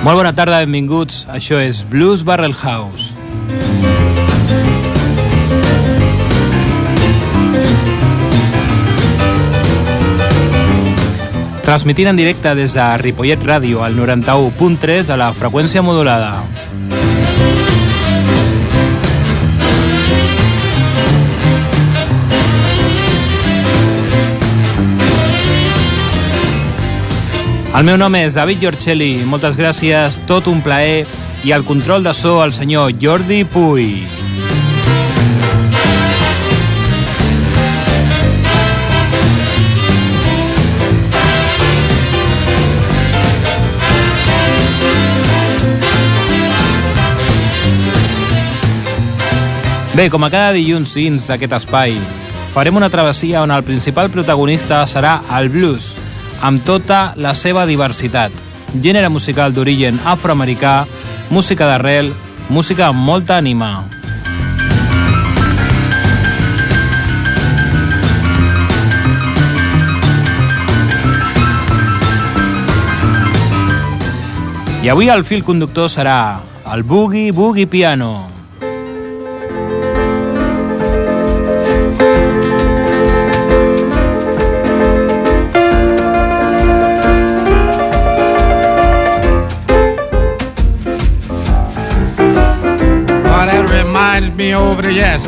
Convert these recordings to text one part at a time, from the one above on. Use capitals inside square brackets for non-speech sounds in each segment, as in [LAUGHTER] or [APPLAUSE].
Molt bona tarda, benvinguts. Això és Blues Barrel House. Transmitint en directe des de Ripollet Ràdio al 91.3 a la freqüència modulada. El meu nom és David Giorcelli, moltes gràcies, tot un plaer, i al control de so el senyor Jordi Puy. Bé, com a cada dilluns dins d'aquest espai, farem una travessia on el principal protagonista serà el blues, amb tota la seva diversitat. Gènere musical d'origen afroamericà, música d'arrel, música amb molta ànima. I avui el fil conductor serà el Boogie Boogie Piano. Over the house.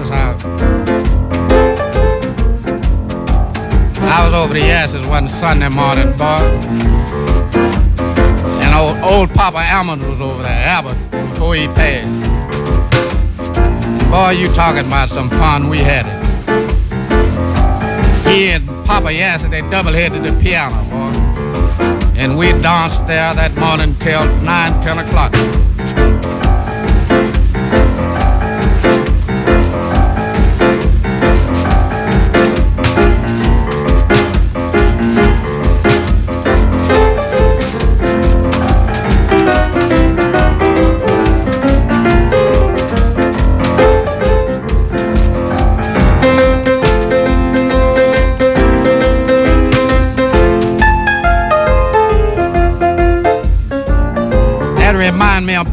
I was over the Yass's one Sunday morning, boy. And old, old Papa Almond was over there, Albert, before he passed. Boy, you talking about some fun we had it. He and Papa Yass, they double-headed the piano, boy. And we danced there that morning till 9, 10 o'clock.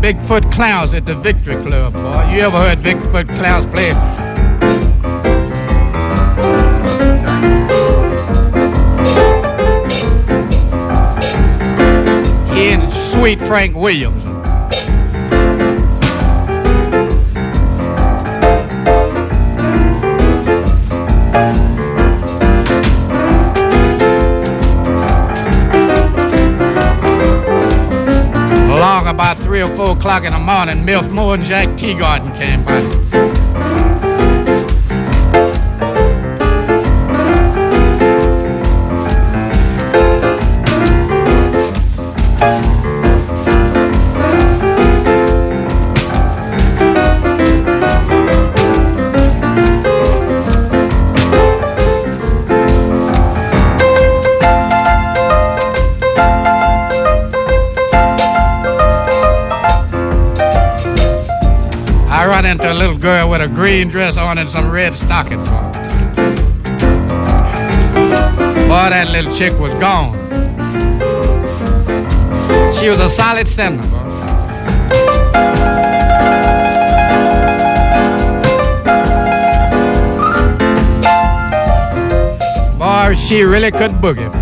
Bigfoot Clowns at the Victory Club, boy. You ever heard Bigfoot Clowns play? He Sweet Frank Williams. Three or four o'clock in the morning, Milf Moore and Jack Teagarden came by. Green dress on and some red stockings on. Boy, that little chick was gone. She was a solid sinner, boy. Boy, she really could boogie.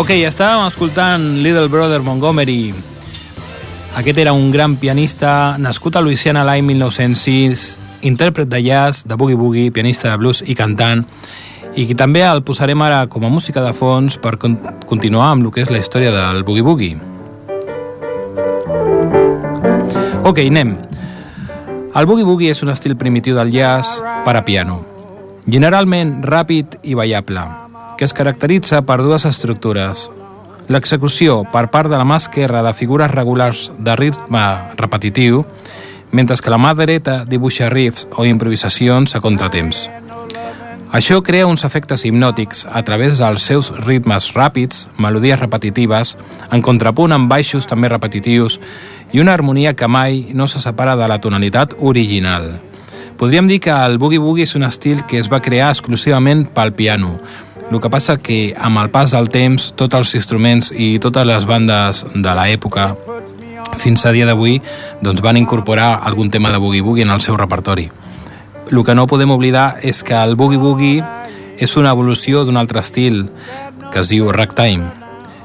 Ok, estàvem escoltant Little Brother Montgomery. Aquest era un gran pianista nascut a Louisiana l'any 1906, intèrpret de jazz, de boogie-boogie, pianista de blues i cantant, i que també el posarem ara com a música de fons per con continuar amb el que és la història del boogie-boogie. Ok, anem. El boogie-boogie és un estil primitiu del jazz per a piano, generalment ràpid i ballable, que es caracteritza per dues estructures. L'execució per part de la mà esquerra de figures regulars de ritme repetitiu, mentre que la mà dreta dibuixa riffs o improvisacions a contratemps. Això crea uns efectes hipnòtics a través dels seus ritmes ràpids, melodies repetitives, en contrapunt amb baixos també repetitius i una harmonia que mai no se separa de la tonalitat original. Podríem dir que el boogie-woogie és un estil que es va crear exclusivament pel piano, el que passa que amb el pas del temps tots els instruments i totes les bandes de l'època fins a dia d'avui doncs van incorporar algun tema de boogie-woogie en el seu repertori. El que no podem oblidar és que el boogie-woogie és una evolució d'un altre estil que es diu ragtime.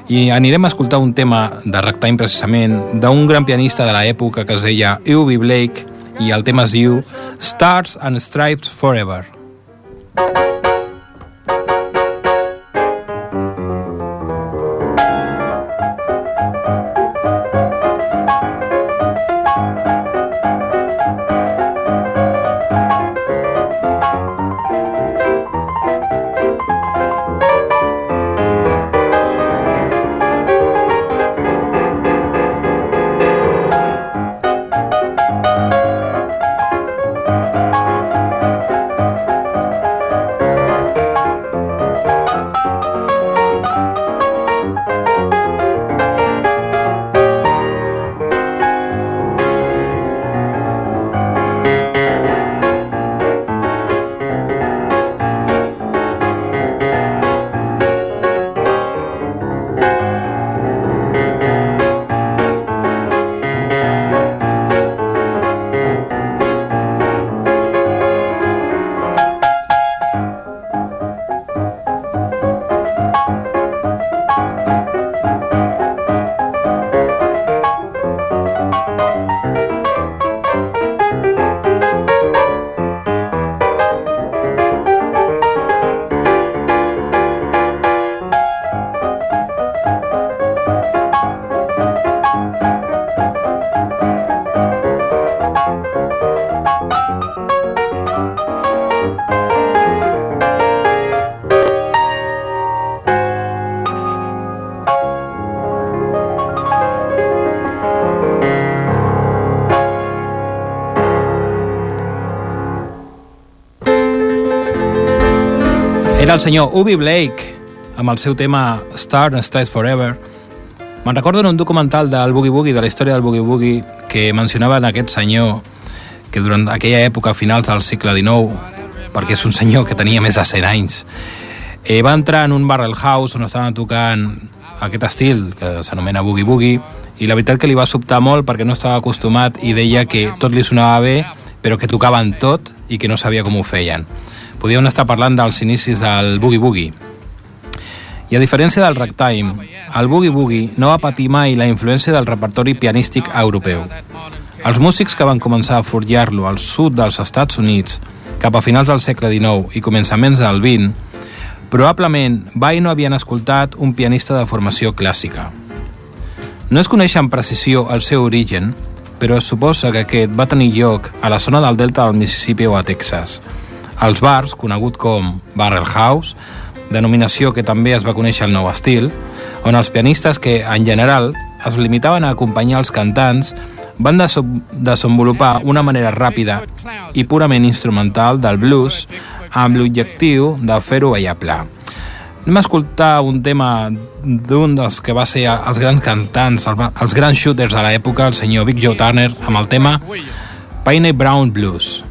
I anirem a escoltar un tema de ragtime precisament d'un gran pianista de l'època que es deia Eubie Blake i el tema es diu Stars and Stripes Forever. Thank you. El senyor Ubi Blake amb el seu tema Star and Stars Forever. Me'n recordo en un documental del Boogie Boogie, de la història del Boogie Boogie, que mencionaven aquest senyor que durant aquella època, finals del segle XIX, perquè és un senyor que tenia més de 100 anys, eh, va entrar en un barrel house on estaven tocant aquest estil que s'anomena Boogie Boogie i la veritat que li va sobtar molt perquè no estava acostumat i deia que tot li sonava bé però que tocaven tot i que no sabia com ho feien podíem estar parlant dels inicis del Boogie Boogie. I a diferència del ragtime, el Boogie Boogie no va patir mai la influència del repertori pianístic europeu. Els músics que van començar a forjar-lo al sud dels Estats Units, cap a finals del segle XIX i començaments del XX, probablement mai no havien escoltat un pianista de formació clàssica. No es coneix amb precisió el seu origen, però es suposa que aquest va tenir lloc a la zona del delta del Mississippi o a Texas, als bars, conegut com Barrel House, denominació que també es va conèixer al nou estil, on els pianistes que, en general, es limitaven a acompanyar els cantants van desenvolupar una manera ràpida i purament instrumental del blues amb l'objectiu de fer-ho ballable. Anem a escoltar un tema d'un dels que va ser els grans cantants, els grans shooters de l'època, el senyor Big Joe Turner, amb el tema Paine Brown Blues.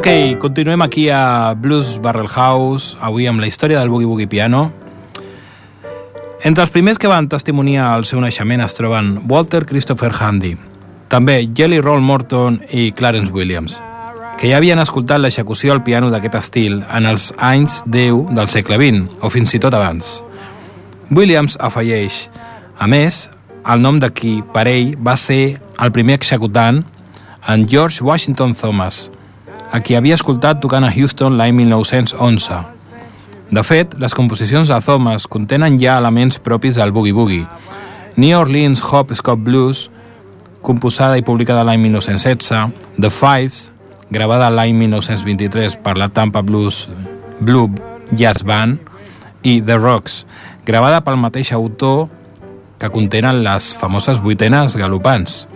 Ok, continuem aquí a Blues Barrel House, avui amb la història del Boogie Boogie Piano. Entre els primers que van testimoniar el seu naixement es troben Walter Christopher Handy, també Jelly Roll Morton i Clarence Williams, que ja havien escoltat l'execució al piano d'aquest estil en els anys 10 del segle XX, o fins i tot abans. Williams afegeix, a més, el nom de qui per ell va ser el primer executant en George Washington Thomas, a qui havia escoltat tocant a Houston l'any 1911. De fet, les composicions de Thomas contenen ja elements propis del boogie-boogie. New Orleans Hop Scott Blues, composada i publicada l'any 1916, The Fives, gravada l'any 1923 per la Tampa Blues Blue Jazz Band, i The Rocks, gravada pel mateix autor que contenen les famoses vuitenes galopants.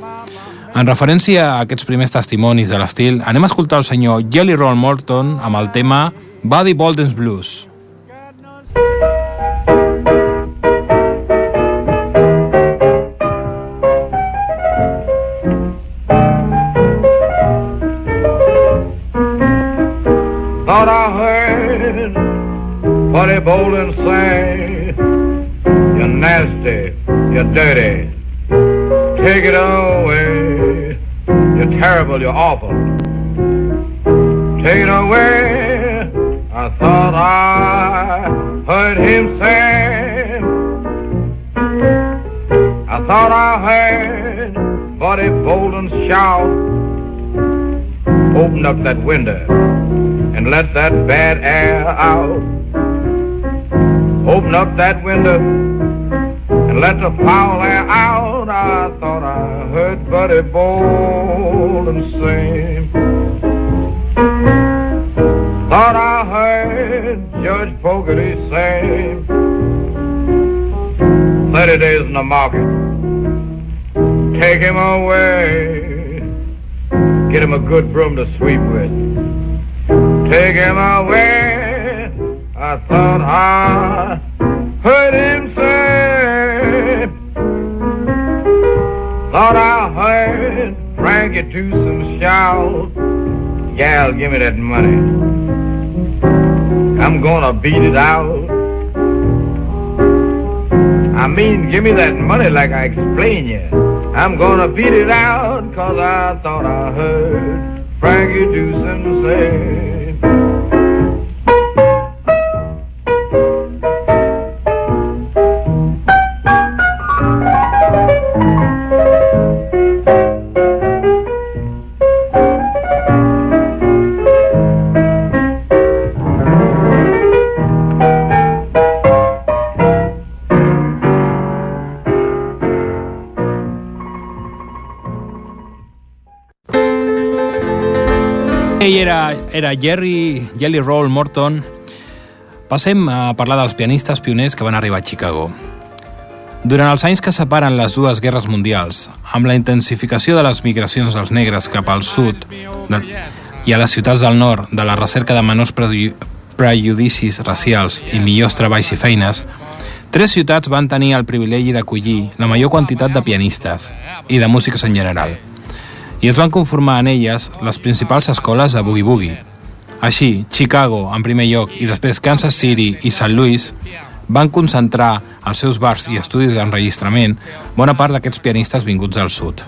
En referència a aquests primers testimonis de l'estil, anem a escoltar el senyor Jelly Roll Morton amb el tema Buddy Bolden's Blues. Thought I heard Buddy Bolden say You're nasty, you're dirty Take it away. Terrible, you're awful. Take it away. I thought I heard him say. I thought I heard Buddy Bolden shout. Open up that window and let that bad air out. Open up that window and let the foul air out. I thought I heard Buddy Bolden sing. Thought I heard Judge Fogarty say, 30 days in the market. Take him away. Get him a good broom to sweep with. Take him away. I thought I heard him say. Thought I Frankie Dewson shout. Gal, give me that money. I'm gonna beat it out. I mean, give me that money like I explained you. I'm gonna beat it out, cause I thought I heard Frankie Dewson say. Era, era Jerry, Jelly Roll Morton. Passem a parlar dels pianistes pioners que van arribar a Chicago. Durant els anys que separen les dues guerres mundials, amb la intensificació de les migracions dels negres cap al sud de, i a les ciutats del nord de la recerca de menors preju prejudicis racials i millors treballs i feines, tres ciutats van tenir el privilegi d'acollir la major quantitat de pianistes i de músics en general i es van conformar en elles les principals escoles de boogie-boogie. Així, Chicago, en primer lloc, i després Kansas City i St. Louis van concentrar als seus bars i estudis d'enregistrament bona part d'aquests pianistes vinguts del sud.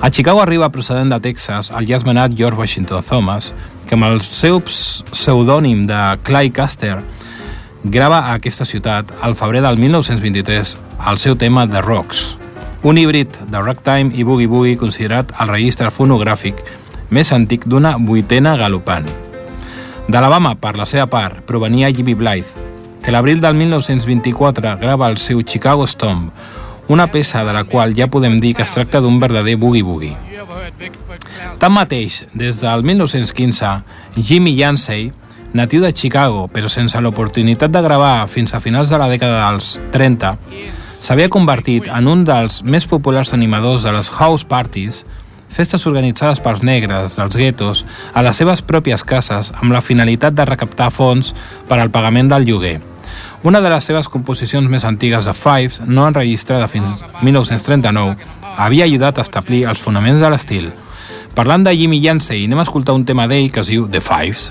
A Chicago arriba procedent de Texas el jazzmenat George Washington Thomas, que amb el seu pseudònim de Clyde Caster grava a aquesta ciutat al febrer del 1923 el seu tema The Rocks, un híbrid de ragtime i boogie-boogie considerat el registre fonogràfic més antic d'una vuitena galopant. D'Alabama, per la seva part, provenia Jimmy Blythe, que l'abril del 1924 grava el seu Chicago Stomp, una peça de la qual ja podem dir que es tracta d'un verdader boogie-boogie. Tanmateix, des del 1915, Jimmy Yancey, natiu de Chicago, però sense l'oportunitat de gravar fins a finals de la dècada dels 30, s'havia convertit en un dels més populars animadors de les house parties, festes organitzades pels negres dels guetos a les seves pròpies cases amb la finalitat de recaptar fons per al pagament del lloguer. Una de les seves composicions més antigues de Fives, no enregistrada fins 1939, havia ajudat a establir els fonaments de l'estil. Parlant de Jimmy Yancey, anem a escoltar un tema d'ell que es diu The Fives.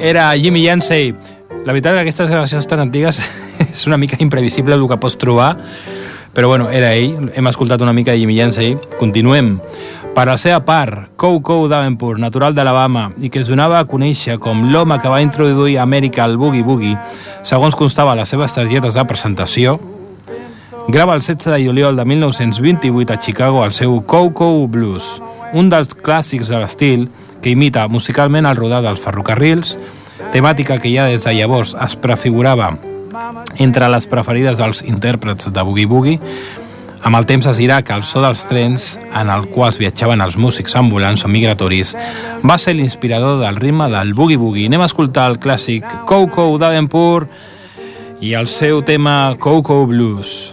Era Jimmy Yancey. La veritat que aquestes gravacions tan antigues [LAUGHS] és una mica imprevisible el que pots trobar, però bueno, era ell. Hem escoltat una mica de Jimmy Yancey. Continuem. Per la seva part, Kou Kou Davenport, natural d'Alabama, i que es donava a conèixer com l'home que va introduir a Amèrica al Boogie Boogie, segons constava les seves targetes de presentació, grava el 16 de juliol de 1928 a Chicago el seu Kou Kou Blues, un dels clàssics de l'estil que imita musicalment el rodar dels ferrocarrils, temàtica que ja des de llavors es prefigurava entre les preferides dels intèrprets de Boogie Boogie, amb el temps es dirà que el so dels trens en els quals viatjaven els músics ambulants o migratoris va ser l'inspirador del ritme del Boogie Boogie. Anem a escoltar el clàssic Coco Davenport i el seu tema Coco Blues.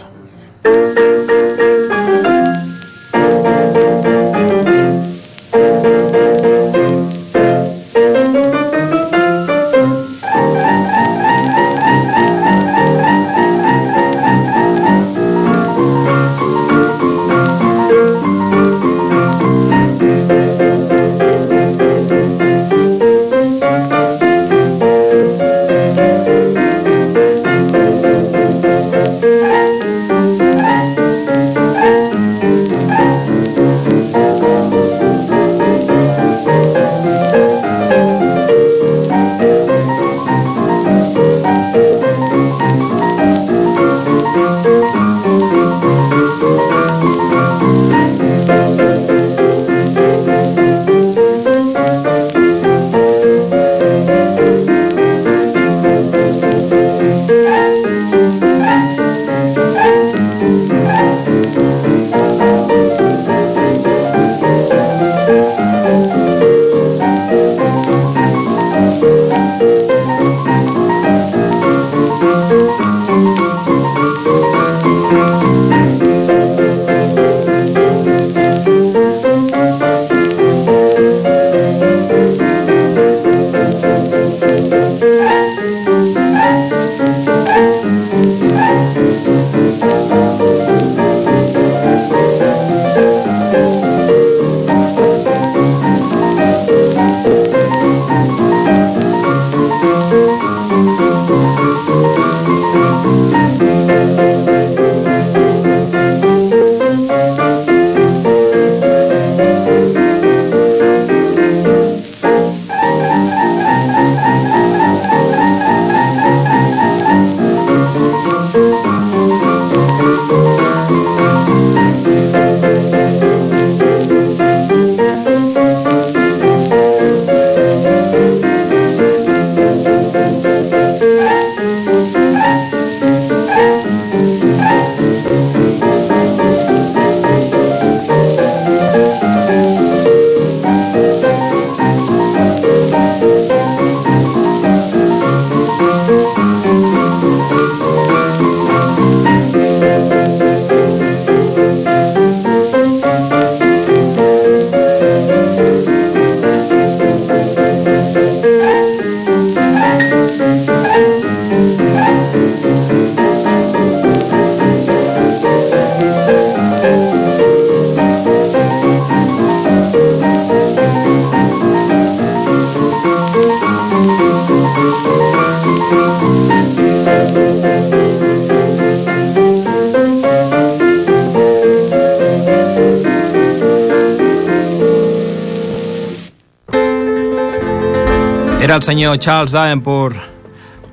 Era el senyor Charles Davenport.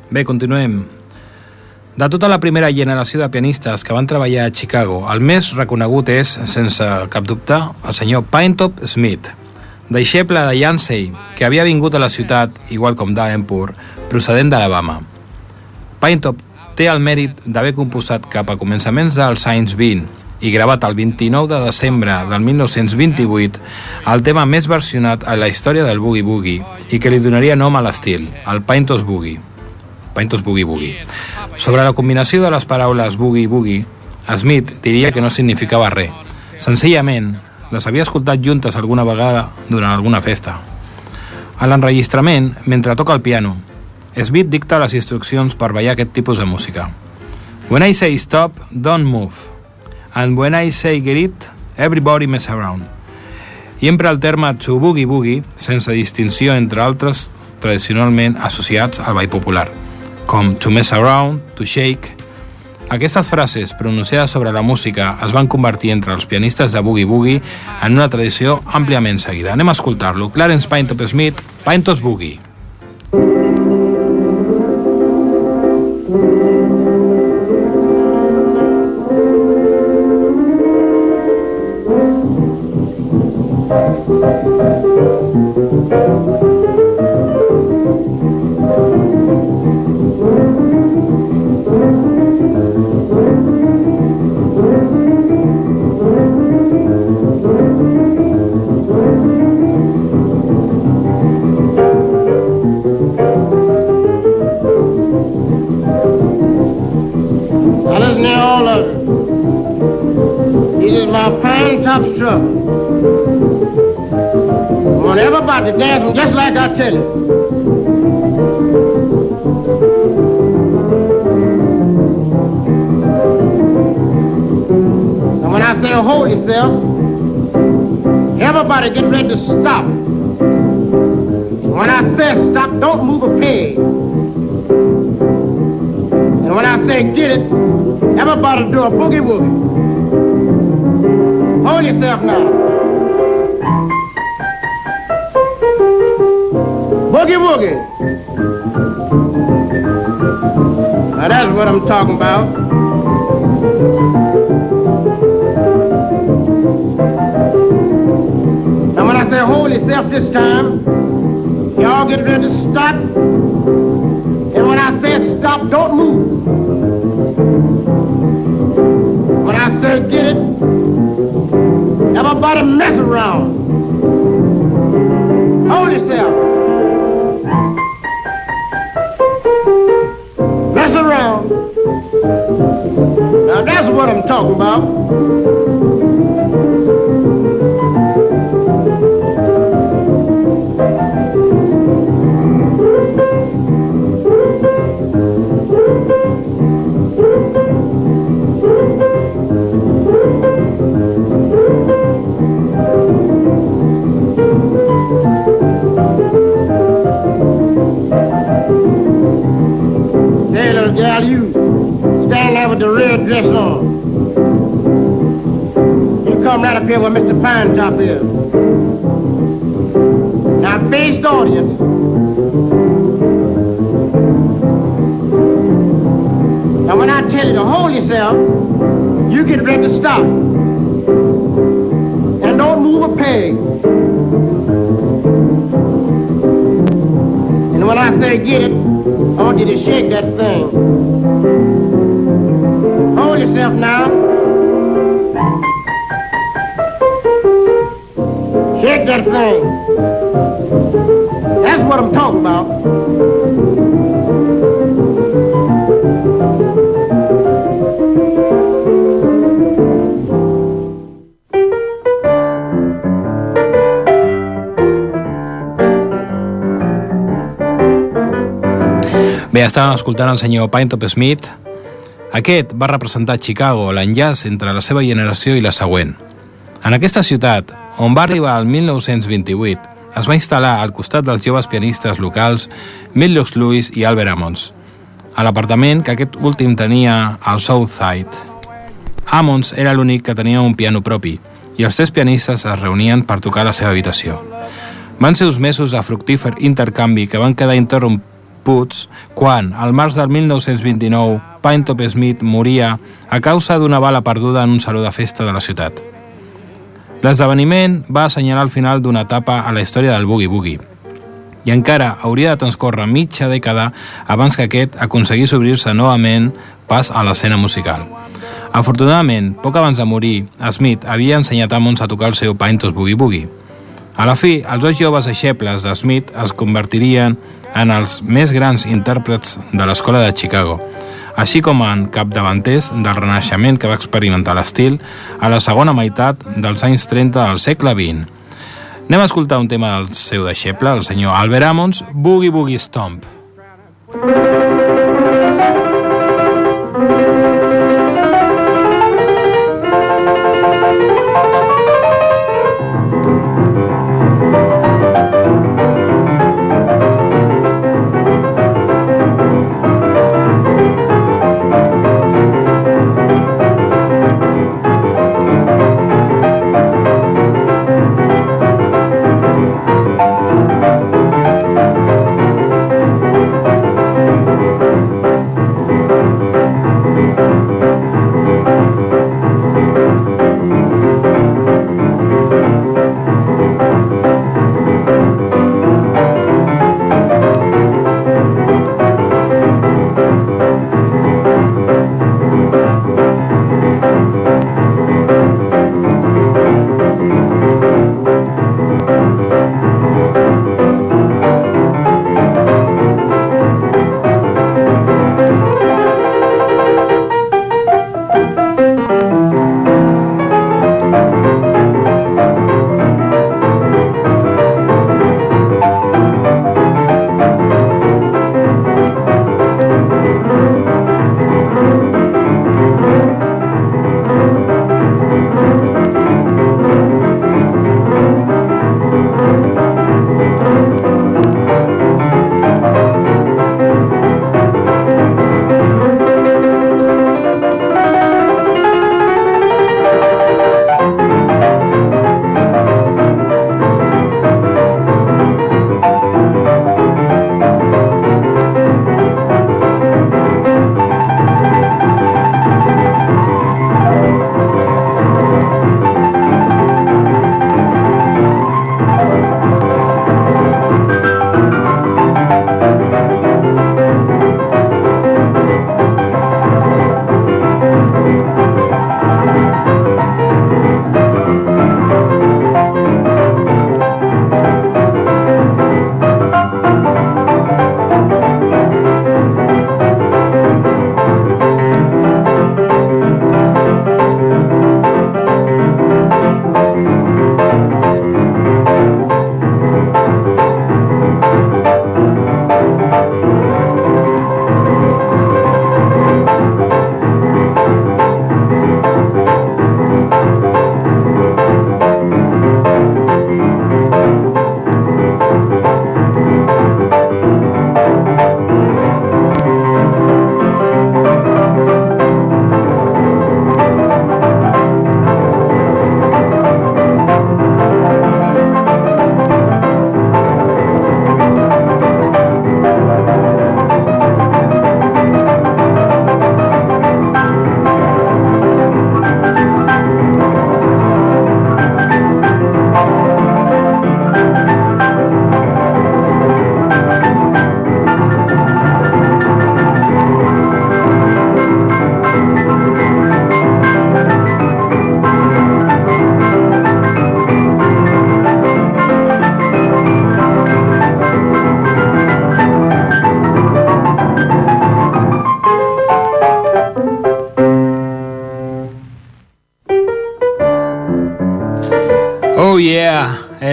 Bé, continuem. De tota la primera generació de pianistes que van treballar a Chicago, el més reconegut és, sense cap dubte, el senyor Pinetop Smith, deixeble de Yancey, que havia vingut a la ciutat, igual com Davenport, procedent d'Alabama. Pinetop té el mèrit d'haver composat cap a començaments dels anys 20 i gravat el 29 de desembre del 1928 el tema més versionat a la història del Boogie Boogie i que li donaria nom a l'estil, el Pintos Boogie. Pintos Boogie Boogie. Sobre la combinació de les paraules boogie boogie, Smith diria que no significava res. Senzillament, les havia escoltat juntes alguna vegada durant alguna festa. A l'enregistrament, mentre toca el piano, Smith dicta les instruccions per ballar aquest tipus de música. When I say stop, don't move. And when I say get it, everybody mess around. I empra el terme to boogie boogie sense distinció entre altres tradicionalment associats al ball popular, com to mess around, to shake... Aquestes frases pronunciades sobre la música es van convertir entre els pianistes de boogie boogie en una tradició àmpliament seguida. Anem a escoltar-lo. Clarence Pinetop Smith, Pintos Boogie. Now yourself, everybody get ready to stop. When I say stop, don't move a peg. And when I say get it, everybody do a boogie woogie. Hold yourself now. Boogie woogie. Now that's what I'm talking about. This time, y'all get ready to stop. And when I say stop, don't move. When I say get it, everybody mess around. Hold yourself. Mess around. Now that's what I'm talking about. Here where Mr. Pine Top is. Now face the audience. Now when I tell you to hold yourself, you get ready to stop. And don't move a peg. And when I say get it, I want you to shake that thing. Hold yourself now. Shake that thing. That's what I'm talking about. Bé, estàvem escoltant el senyor Pinetop Smith. Aquest va representar Chicago, l'enllaç entre la seva generació i la següent. En aquesta ciutat, on va arribar el 1928, es va instal·lar al costat dels joves pianistes locals Millox Lewis i Albert Ammons, a l'apartament que aquest últim tenia al Southside. Ammons era l'únic que tenia un piano propi i els tres pianistes es reunien per tocar a la seva habitació. Van ser uns mesos de fructífer intercanvi que van quedar interromputs quan, al març del 1929, Pinetop Smith moria a causa d'una bala perduda en un saló de festa de la ciutat. L'esdeveniment va assenyalar el final d'una etapa a la història del Boogie Boogie i encara hauria de transcórrer mitja dècada abans que aquest aconseguís obrir-se novament pas a l'escena musical. Afortunadament, poc abans de morir, Smith havia ensenyat a Mons a tocar el seu Pintos Boogie Boogie. A la fi, els dos joves deixebles de Smith es convertirien en els més grans intèrprets de l'escola de Chicago, així com en capdavanters del renaixement que va experimentar l'estil a la segona meitat dels anys 30 del segle XX. Anem a escoltar un tema del seu deixeble, el senyor Albert Ammons, Boogie Boogie Stomp. Oh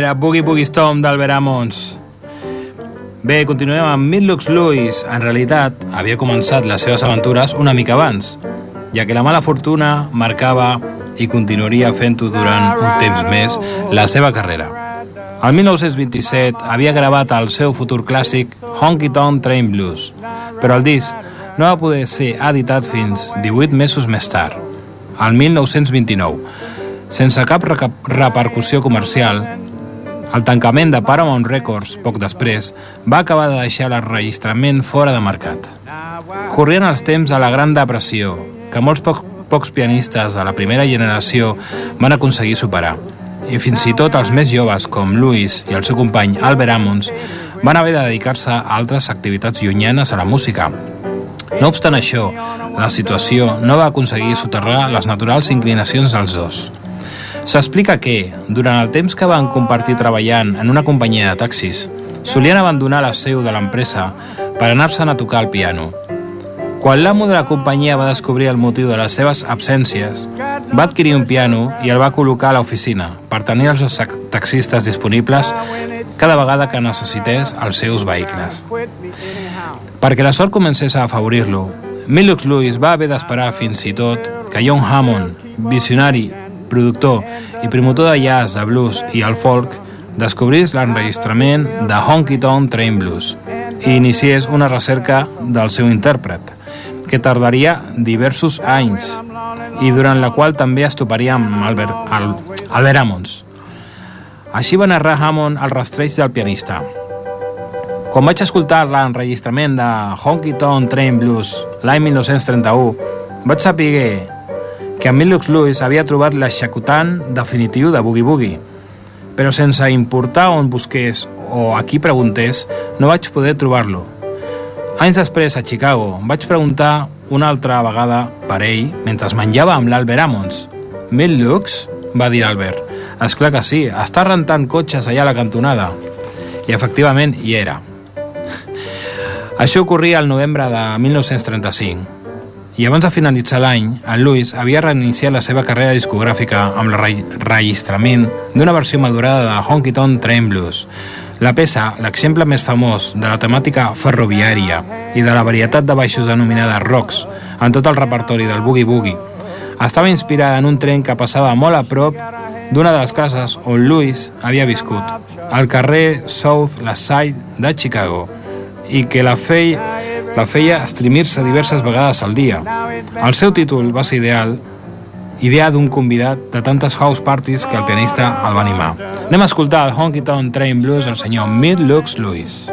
Era Boogie Boogie Storm d'Albert Ammons. Bé, continuem amb Midlux Lewis. En realitat, havia començat les seves aventures una mica abans, ja que la mala fortuna marcava i continuaria fent-ho durant un temps més la seva carrera. El 1927 havia gravat el seu futur clàssic Honky Tonk Train Blues, però el disc no va poder ser editat fins 18 mesos més tard, el 1929, sense cap repercussió comercial, el tancament de Paramount Records, poc després, va acabar de deixar l'enregistrament fora de mercat. Corrien els temps a la Gran Depressió, que molts poc, pocs pianistes de la primera generació van aconseguir superar. I fins i tot els més joves, com Louis i el seu company Albert Ammons, van haver de dedicar-se a altres activitats llunyanes a la música. No obstant això, la situació no va aconseguir soterrar les naturals inclinacions dels dos. S'explica que, durant el temps que van compartir treballant en una companyia de taxis, solien abandonar la seu de l'empresa per anar-se'n a tocar el piano. Quan l'amo de la companyia va descobrir el motiu de les seves absències, va adquirir un piano i el va col·locar a l'oficina per tenir els taxistes disponibles cada vegada que necessités els seus vehicles. Perquè la sort comencés a afavorir-lo, Milux Lewis va haver d'esperar fins i tot que John Hammond, visionari, productor i promotor de jazz, de blues i el folk, descobrís l'enregistrament de Honky Tonk Train Blues i iniciés una recerca del seu intèrpret que tardaria diversos anys i durant la qual també es toparia amb Albert, Al, Albert Ammons. Així va narrar Hammond el rastreig del pianista. Quan vaig escoltar l'enregistrament de Honky Tonk Train Blues l'any 1931, vaig saber que Emilius Lewis havia trobat l'executant definitiu de Boogie Boogie, però sense importar on busqués o a qui preguntés, no vaig poder trobar-lo. Anys després, a Chicago, vaig preguntar una altra vegada per ell mentre menjava amb l'Albert Ammons. Mil lux? va dir Albert. És clar que sí, està rentant cotxes allà a la cantonada. I efectivament hi era. Això ocorria el novembre de 1935. I abans de finalitzar l'any, en Lewis havia reiniciat la seva carrera discogràfica amb l'enregistrament d'una versió madurada de Honky Tonk Train Blues, la peça, l'exemple més famós de la temàtica ferroviària i de la varietat de baixos denominada rocks en tot el repertori del Boogie Boogie, estava inspirada en un tren que passava molt a prop d'una de les cases on Louis havia viscut, al carrer South La Side de Chicago, i que la feia, la feia estrimir-se diverses vegades al dia. El seu títol va ser ideal idea d'un convidat de tantes house parties que el pianista el va animar. Anem a escoltar el Honky Tonk Train Blues del senyor Mid Lux Lewis.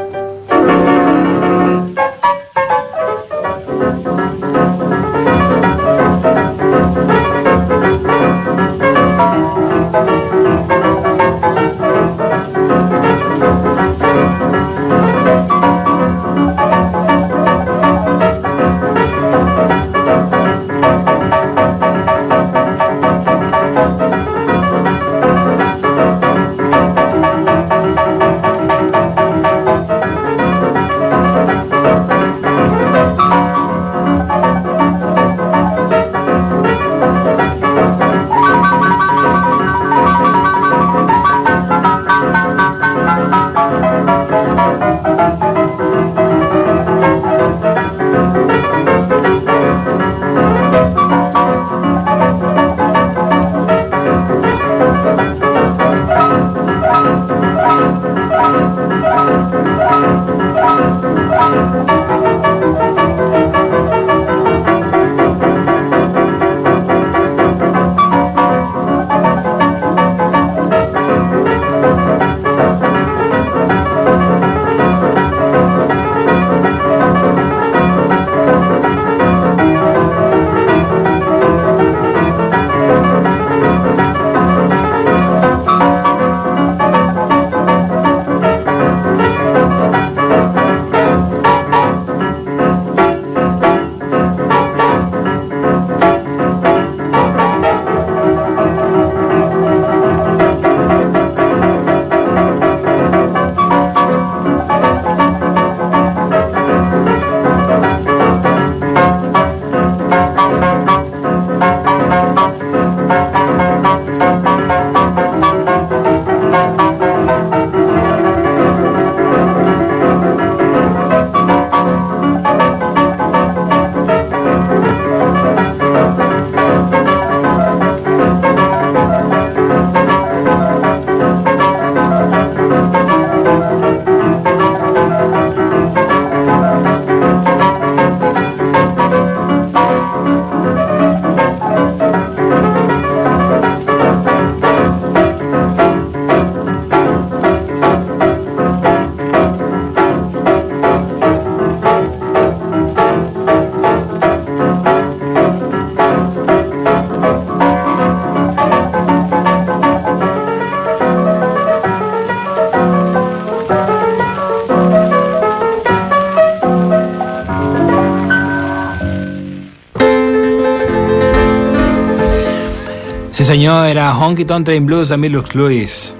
Sí senyor, era Honky Tonk Train Blues de Milux Lewis.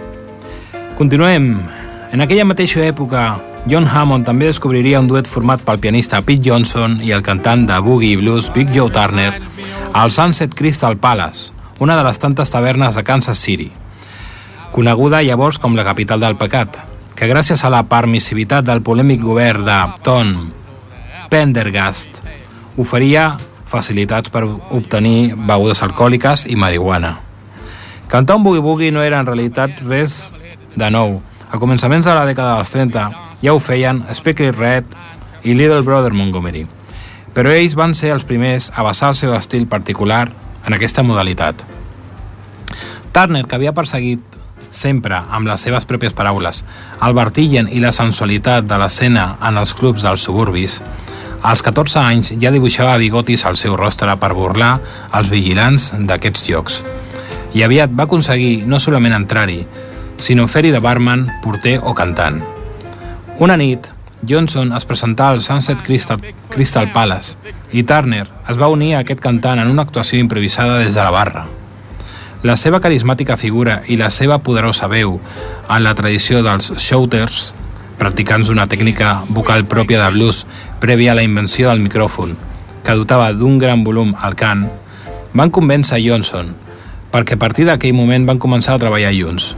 Continuem. En aquella mateixa època, John Hammond també descobriria un duet format pel pianista Pete Johnson i el cantant de boogie blues Big Joe Turner al Sunset Crystal Palace, una de les tantes tavernes de Kansas City, coneguda llavors com la capital del pecat, que gràcies a la permissivitat del polèmic govern de Tom Pendergast oferia facilitats per obtenir begudes alcohòliques i marihuana. Cantar un boogie-boogie no era en realitat res de nou. A començaments de la dècada dels 30 ja ho feien Specky Red i Little Brother Montgomery, però ells van ser els primers a basar el seu estil particular en aquesta modalitat. Turner, que havia perseguit sempre amb les seves pròpies paraules el vertigen i la sensualitat de l'escena en els clubs dels suburbis, als 14 anys ja dibuixava bigotis al seu rostre per burlar els vigilants d'aquests llocs. I aviat va aconseguir no solament entrar-hi, sinó fer-hi de barman, porter o cantant. Una nit, Johnson es presentà al Sunset Crystal, Crystal Palace i Turner es va unir a aquest cantant en una actuació improvisada des de la barra. La seva carismàtica figura i la seva poderosa veu en la tradició dels shouters, practicants una tècnica vocal pròpia de blues prèvia a la invenció del micròfon, que dotava d'un gran volum al cant, van convèncer Johnson, perquè a partir d'aquell moment van començar a treballar junts.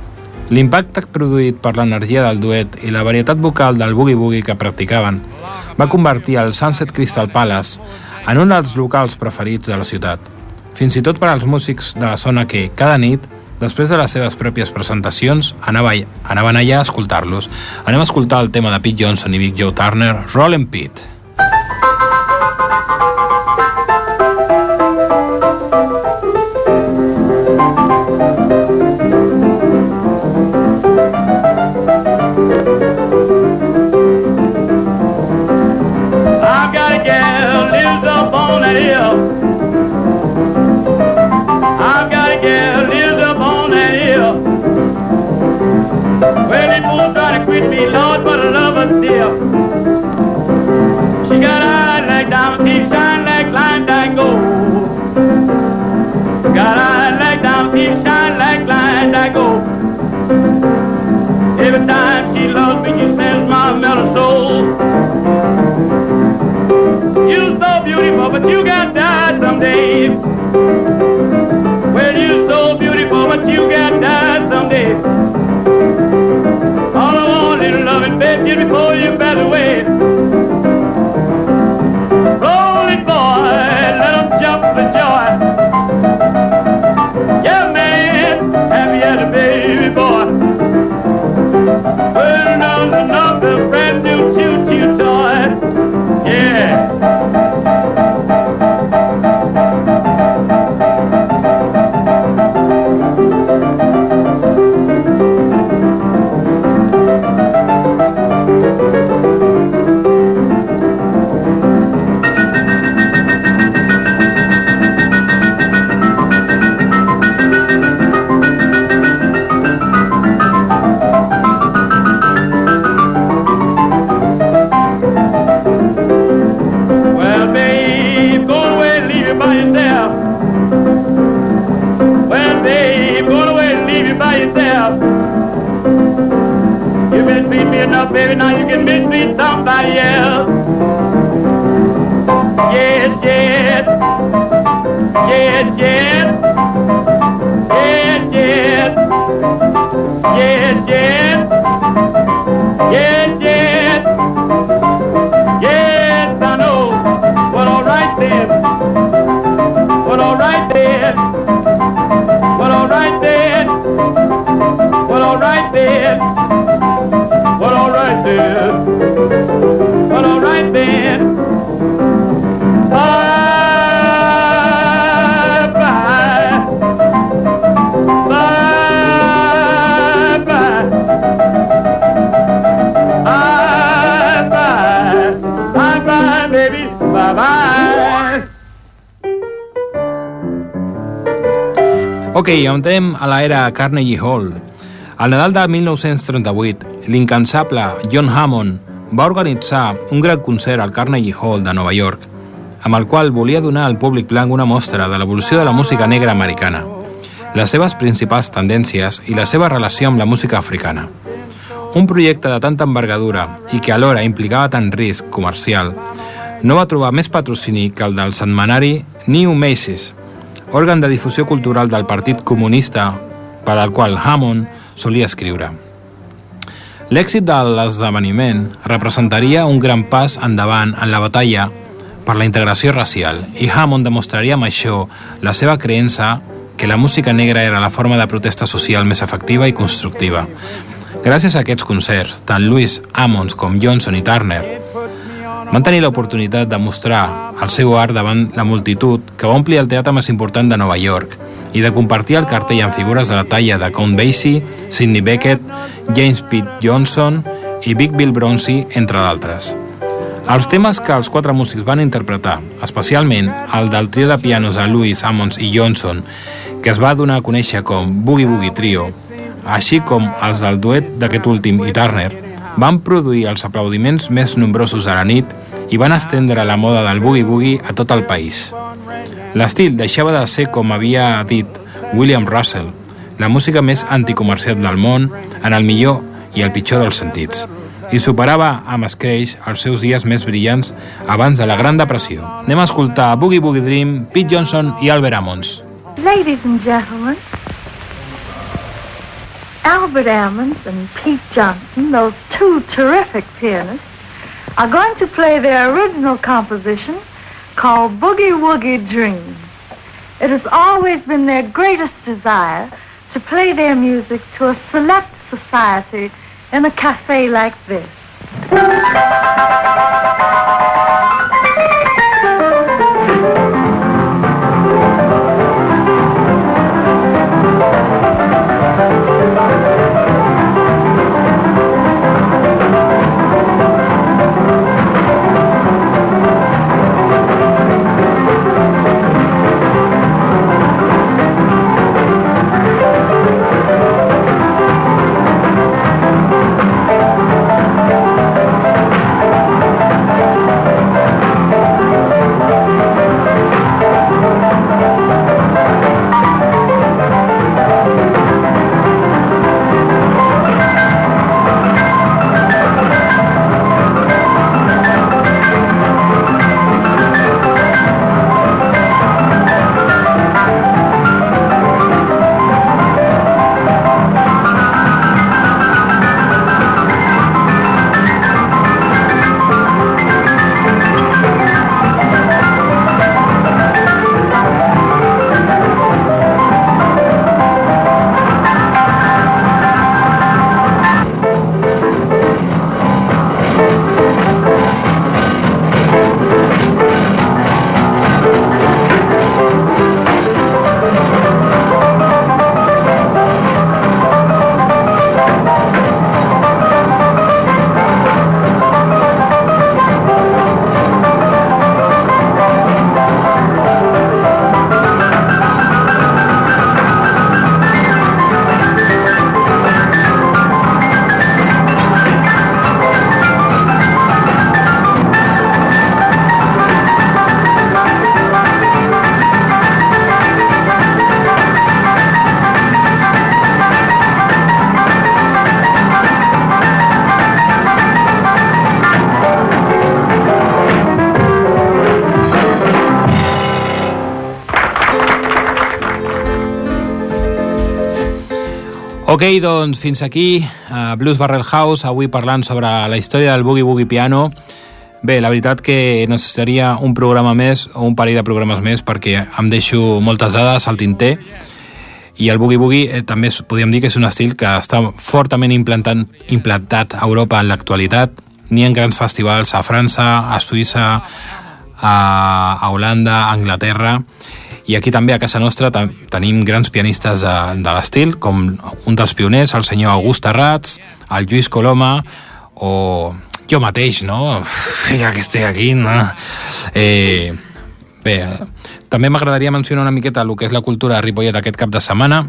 L'impacte produït per l'energia del duet i la varietat vocal del boogie-boogie que practicaven va convertir el Sunset Crystal Palace en un dels locals preferits de la ciutat, fins i tot per als músics de la zona que, cada nit, després de les seves pròpies presentacions, anava, anaven allà a escoltar-los. Anem a escoltar el tema de Pete Johnson i Big Joe Turner, Rollin' Pete. I've got gal lives up on that hill. They try to quit me, Lord, but I love her still. She got eyes like diamond teeth, shine like gold. Got eyes like diamond teeth, shine like gold. Every time she loves me, she sends my mellow soul. Beautiful, but you got died someday. Well, you're so beautiful, but you got died someday. All I want is loving, baby, just before you pass away. Roll it, boy, let 'em jump for joy. Yeah, man, happy as a baby boy. Well, now another brand new choo-choo toy. Yeah. Baby, now you can mistreat somebody else. Yes, yes. Yes, yes. Yes, yes. Yes, yes. Yes, yes. Yes, I know. Well, all right then. Well, all right then. Well, all right then. Well, all right then. Bye. Ok, entrem a l'era Carnegie Hall. Al Nadal de 1938, l'incansable John Hammond va organitzar un gran concert al Carnegie Hall de Nova York, amb el qual volia donar al públic blanc una mostra de l'evolució de la música negra americana, les seves principals tendències i la seva relació amb la música africana. Un projecte de tanta envergadura i que alhora implicava tant risc comercial no va trobar més patrocini que el del setmanari New Macy's, òrgan de difusió cultural del Partit Comunista per al qual Hammond solia escriure. L'èxit de l'esdeveniment representaria un gran pas endavant en la batalla per la integració racial i Hammond demostraria amb això la seva creença que la música negra era la forma de protesta social més efectiva i constructiva. Gràcies a aquests concerts, tant Louis Ammons com Johnson i Turner van tenir l'oportunitat de mostrar el seu art davant la multitud que va omplir el teatre més important de Nova York i de compartir el cartell amb figures de la talla de Count Basie, Sidney Beckett, James Pitt Johnson i Big Bill Bronzy, entre d'altres. Els temes que els quatre músics van interpretar, especialment el del trio de pianos de Louis, Ammons i Johnson, que es va donar a conèixer com Boogie Boogie Trio, així com els del duet d'aquest últim i Turner, van produir els aplaudiments més nombrosos de la nit i van estendre la moda del boogie-boogie a tot el país. L'estil deixava de ser, com havia dit William Russell, la música més anticomercial del món en el millor i el pitjor dels sentits i superava amb escreix els seus dies més brillants abans de la Gran Depressió. Anem a escoltar Boogie Boogie Dream, Pete Johnson i Albert Ammons. Ladies and gentlemen, Albert Ammons and Pete Johnson, those two terrific pianists, are going to play their original composition called Boogie Woogie Dream. It has always been their greatest desire to play their music to a select society in a cafe like this. Ok, doncs fins aquí uh, Blues Barrel House, avui parlant sobre la història del Boogie Boogie Piano. Bé, la veritat que necessitaria un programa més o un parell de programes més perquè em deixo moltes dades al tinter i el Boogie Boogie eh, també podríem dir que és un estil que està fortament implantant, implantat a Europa en l'actualitat. N'hi ha grans festivals a França, a Suïssa, a, a Holanda, a Anglaterra i aquí també a casa nostra tenim grans pianistes de, de l'estil, com un dels pioners, el senyor August Arrats, el Lluís Coloma, o jo mateix, no? Ja que estic aquí, no? Eh, bé, també m'agradaria mencionar una miqueta el que és la cultura de Ripollet aquest cap de setmana,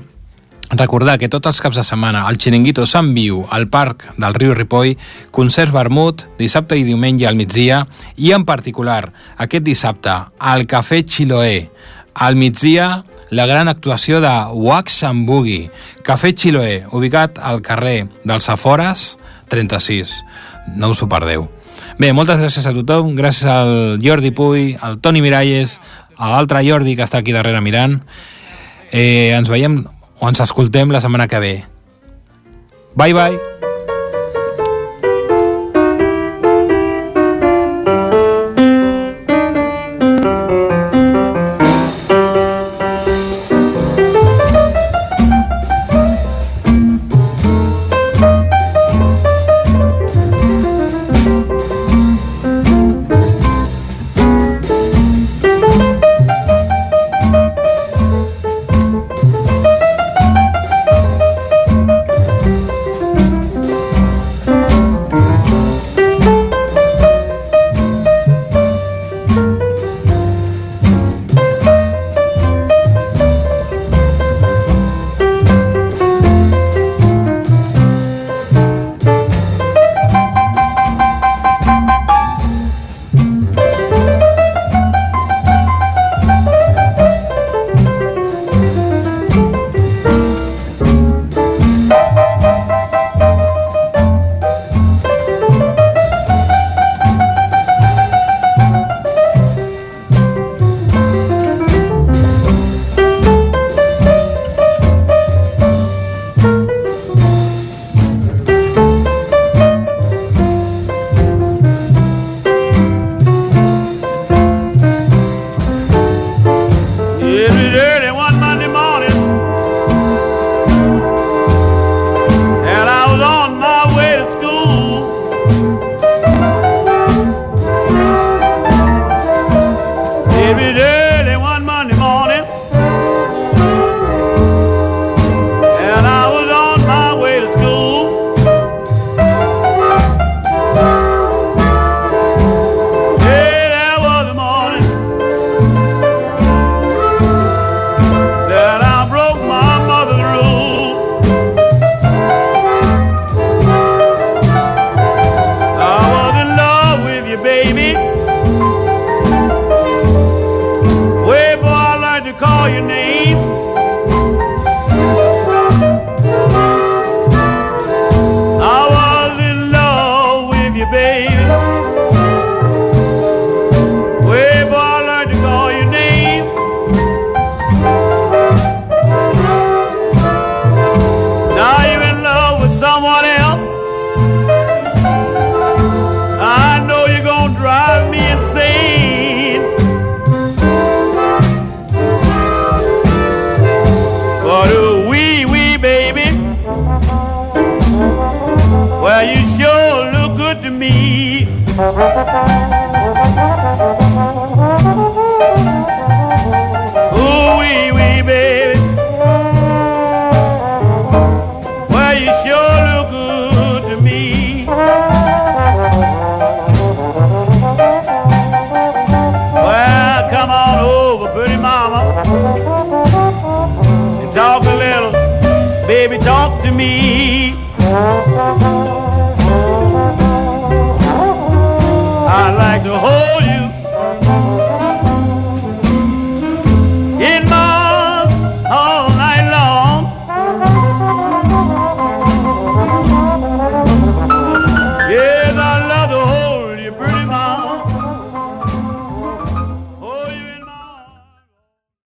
Recordar que tots els caps de setmana al Xiringuito Sant Viu, al Parc del riu Ripoll, concerts vermut, dissabte i diumenge al migdia, i en particular aquest dissabte al Cafè Chiloé, al migdia, la gran actuació de Wax and Boogie, Cafè Chiloé, ubicat al carrer dels Afores 36. No us ho perdeu. Bé, moltes gràcies a tothom, gràcies al Jordi Puy, al Toni Miralles, a l'altre Jordi que està aquí darrere mirant. Eh, ens veiem o ens escoltem la setmana que ve. Bye, bye.